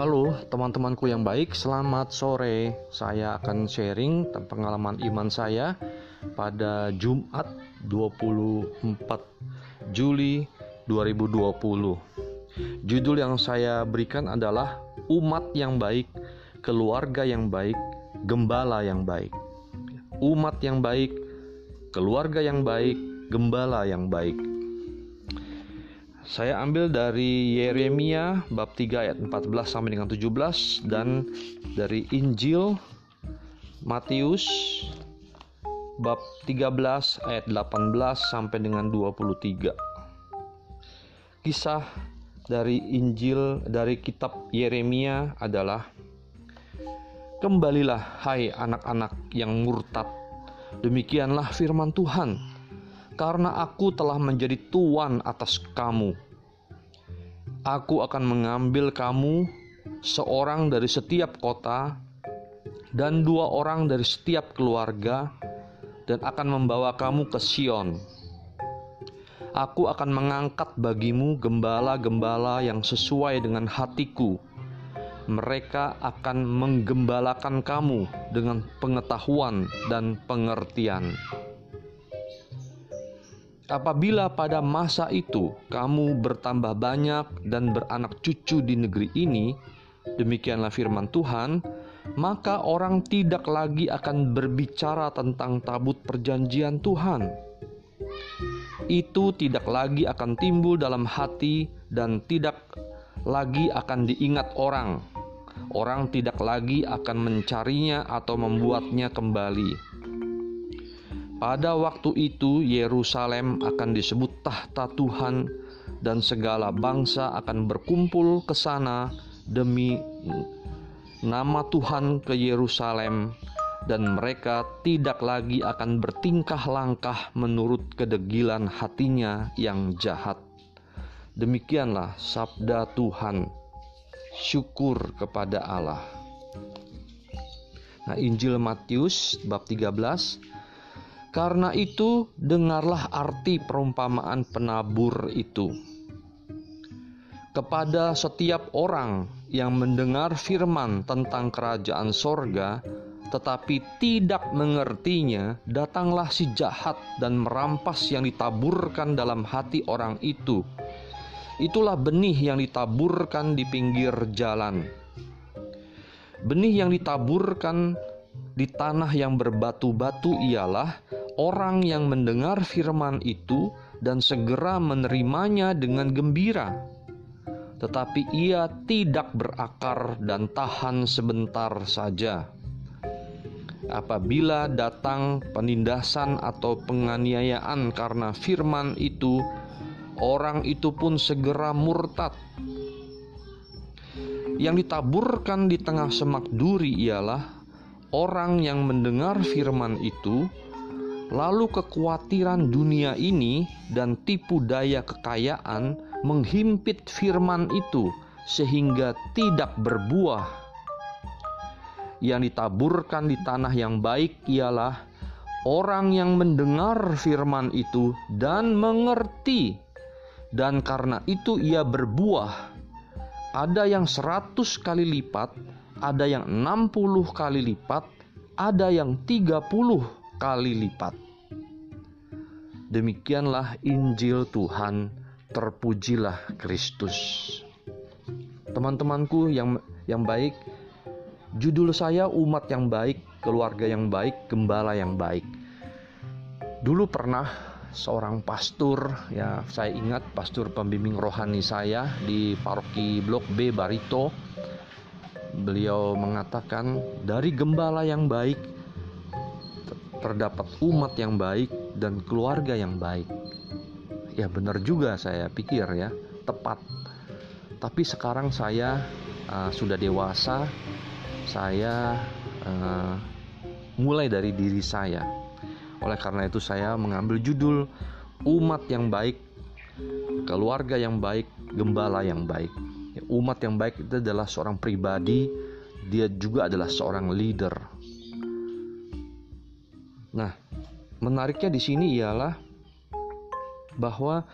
Halo teman-temanku yang baik, selamat sore. Saya akan sharing pengalaman iman saya pada Jumat 24 Juli 2020. Judul yang saya berikan adalah Umat yang baik, keluarga yang baik, gembala yang baik. Umat yang baik, keluarga yang baik, gembala yang baik. Saya ambil dari Yeremia bab 3 ayat 14 sampai dengan 17 dan dari Injil Matius bab 13 ayat 18 sampai dengan 23. Kisah dari Injil dari kitab Yeremia adalah Kembalilah hai anak-anak yang murtad Demikianlah firman Tuhan karena aku telah menjadi tuan atas kamu. Aku akan mengambil kamu seorang dari setiap kota dan dua orang dari setiap keluarga dan akan membawa kamu ke Sion. Aku akan mengangkat bagimu gembala-gembala yang sesuai dengan hatiku. Mereka akan menggembalakan kamu dengan pengetahuan dan pengertian. Apabila pada masa itu kamu bertambah banyak dan beranak cucu di negeri ini, demikianlah firman Tuhan, maka orang tidak lagi akan berbicara tentang tabut perjanjian Tuhan. Itu tidak lagi akan timbul dalam hati dan tidak lagi akan diingat orang. Orang tidak lagi akan mencarinya atau membuatnya kembali pada waktu itu Yerusalem akan disebut tahta Tuhan dan segala bangsa akan berkumpul ke sana demi nama Tuhan ke Yerusalem dan mereka tidak lagi akan bertingkah langkah menurut kedegilan hatinya yang jahat. Demikianlah sabda Tuhan. Syukur kepada Allah. Nah, Injil Matius bab 13 karena itu, dengarlah arti perumpamaan penabur itu. Kepada setiap orang yang mendengar firman tentang kerajaan sorga, tetapi tidak mengertinya, datanglah si jahat dan merampas yang ditaburkan dalam hati orang itu. Itulah benih yang ditaburkan di pinggir jalan. Benih yang ditaburkan di tanah yang berbatu-batu ialah orang yang mendengar firman itu dan segera menerimanya dengan gembira, tetapi ia tidak berakar dan tahan sebentar saja. Apabila datang penindasan atau penganiayaan karena firman itu, orang itu pun segera murtad. Yang ditaburkan di tengah semak duri ialah orang yang mendengar firman itu Lalu kekhawatiran dunia ini dan tipu daya kekayaan menghimpit firman itu sehingga tidak berbuah. Yang ditaburkan di tanah yang baik ialah orang yang mendengar firman itu dan mengerti. Dan karena itu ia berbuah. Ada yang seratus kali lipat, ada yang enam puluh kali lipat, ada yang tiga puluh kali lipat. Demikianlah Injil Tuhan, terpujilah Kristus. Teman-temanku yang yang baik, judul saya umat yang baik, keluarga yang baik, gembala yang baik. Dulu pernah seorang pastor, ya saya ingat pastor pembimbing rohani saya di paroki Blok B Barito. Beliau mengatakan dari gembala yang baik terdapat umat yang baik dan keluarga yang baik. Ya benar juga saya pikir ya, tepat. Tapi sekarang saya uh, sudah dewasa, saya uh, mulai dari diri saya. Oleh karena itu saya mengambil judul umat yang baik, keluarga yang baik, gembala yang baik. Ya, umat yang baik itu adalah seorang pribadi, dia juga adalah seorang leader, Nah, menariknya di sini ialah bahwa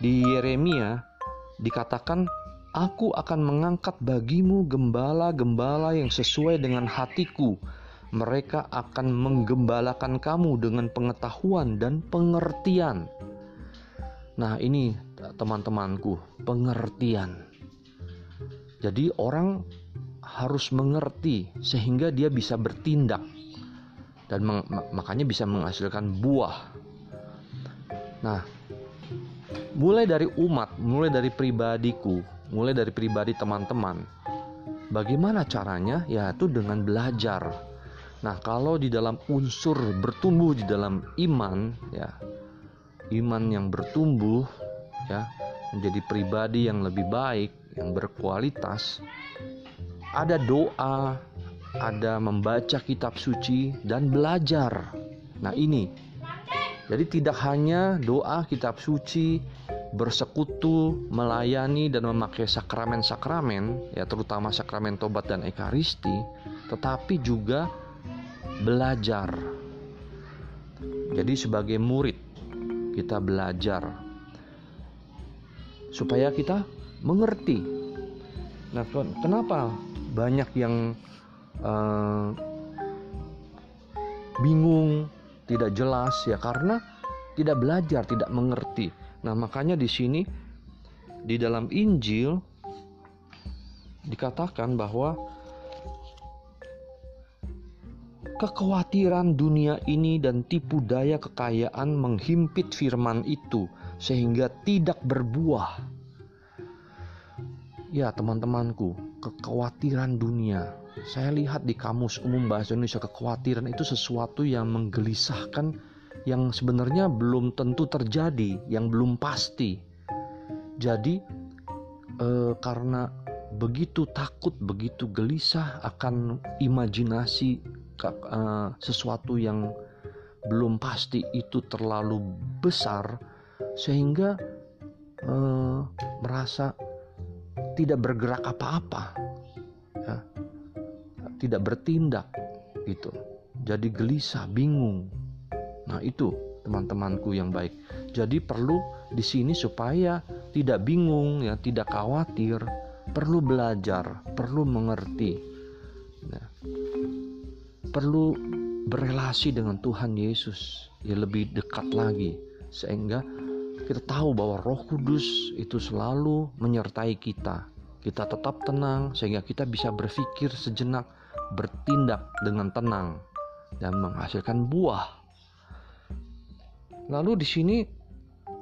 di Yeremia dikatakan Aku akan mengangkat bagimu gembala-gembala yang sesuai dengan hatiku. Mereka akan menggembalakan kamu dengan pengetahuan dan pengertian. Nah, ini teman-temanku, pengertian. Jadi, orang harus mengerti sehingga dia bisa bertindak, dan makanya bisa menghasilkan buah. Nah, mulai dari umat, mulai dari pribadiku, mulai dari pribadi teman-teman. Bagaimana caranya? Yaitu dengan belajar. Nah, kalau di dalam unsur bertumbuh di dalam iman, ya, iman yang bertumbuh, ya, menjadi pribadi yang lebih baik, yang berkualitas, ada doa, ada membaca kitab suci, dan belajar. Nah, ini jadi, tidak hanya doa kitab suci, bersekutu, melayani dan memakai sakramen-sakramen, ya terutama sakramen tobat dan ekaristi, tetapi juga belajar. Jadi sebagai murid kita belajar supaya kita mengerti. Nah, kenapa banyak yang uh, bingung, tidak jelas ya karena tidak belajar, tidak mengerti. Nah, makanya di sini di dalam Injil dikatakan bahwa kekhawatiran dunia ini dan tipu daya kekayaan menghimpit firman itu sehingga tidak berbuah. Ya, teman-temanku, kekhawatiran dunia. Saya lihat di kamus umum bahasa Indonesia kekhawatiran itu sesuatu yang menggelisahkan yang sebenarnya belum tentu terjadi, yang belum pasti. Jadi eh, karena begitu takut, begitu gelisah akan imajinasi eh, sesuatu yang belum pasti itu terlalu besar sehingga eh, merasa tidak bergerak apa-apa, ya, tidak bertindak gitu. Jadi gelisah, bingung, Nah, itu teman-temanku yang baik. Jadi perlu di sini supaya tidak bingung ya, tidak khawatir, perlu belajar, perlu mengerti. Nah, perlu berelasi dengan Tuhan Yesus ya lebih dekat lagi sehingga kita tahu bahwa Roh Kudus itu selalu menyertai kita. Kita tetap tenang sehingga kita bisa berpikir sejenak, bertindak dengan tenang dan menghasilkan buah Lalu di sini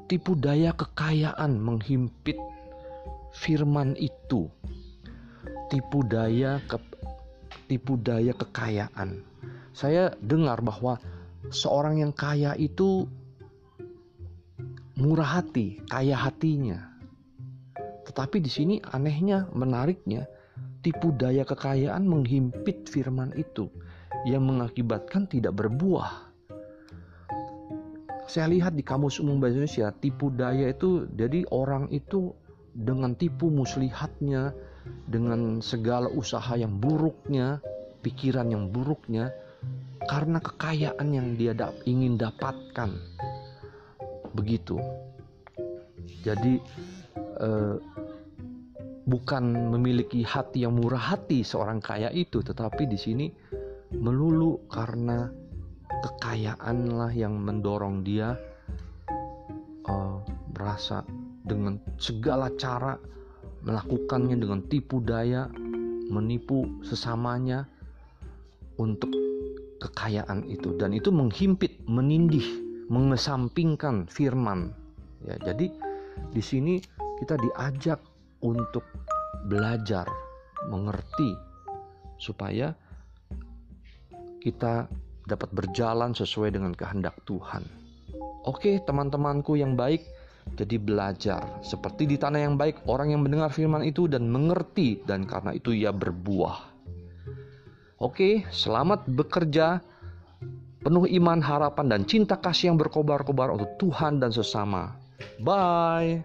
tipu daya kekayaan menghimpit firman itu. Tipu daya ke tipu daya kekayaan. Saya dengar bahwa seorang yang kaya itu murah hati, kaya hatinya. Tetapi di sini anehnya, menariknya, tipu daya kekayaan menghimpit firman itu yang mengakibatkan tidak berbuah saya lihat di kamus umum bahasa Indonesia tipu daya itu jadi orang itu dengan tipu muslihatnya dengan segala usaha yang buruknya pikiran yang buruknya karena kekayaan yang dia ingin dapatkan begitu. Jadi eh, bukan memiliki hati yang murah hati seorang kaya itu tetapi di sini melulu karena kekayaanlah yang mendorong dia uh, merasa dengan segala cara melakukannya dengan tipu daya, menipu sesamanya untuk kekayaan itu. Dan itu menghimpit, menindih, mengesampingkan firman. Ya, jadi di sini kita diajak untuk belajar, mengerti supaya kita dapat berjalan sesuai dengan kehendak Tuhan. Oke, teman-temanku yang baik, jadi belajar seperti di tanah yang baik, orang yang mendengar firman itu dan mengerti, dan karena itu ia berbuah. Oke, selamat bekerja, penuh iman, harapan, dan cinta kasih yang berkobar-kobar untuk Tuhan dan sesama. Bye.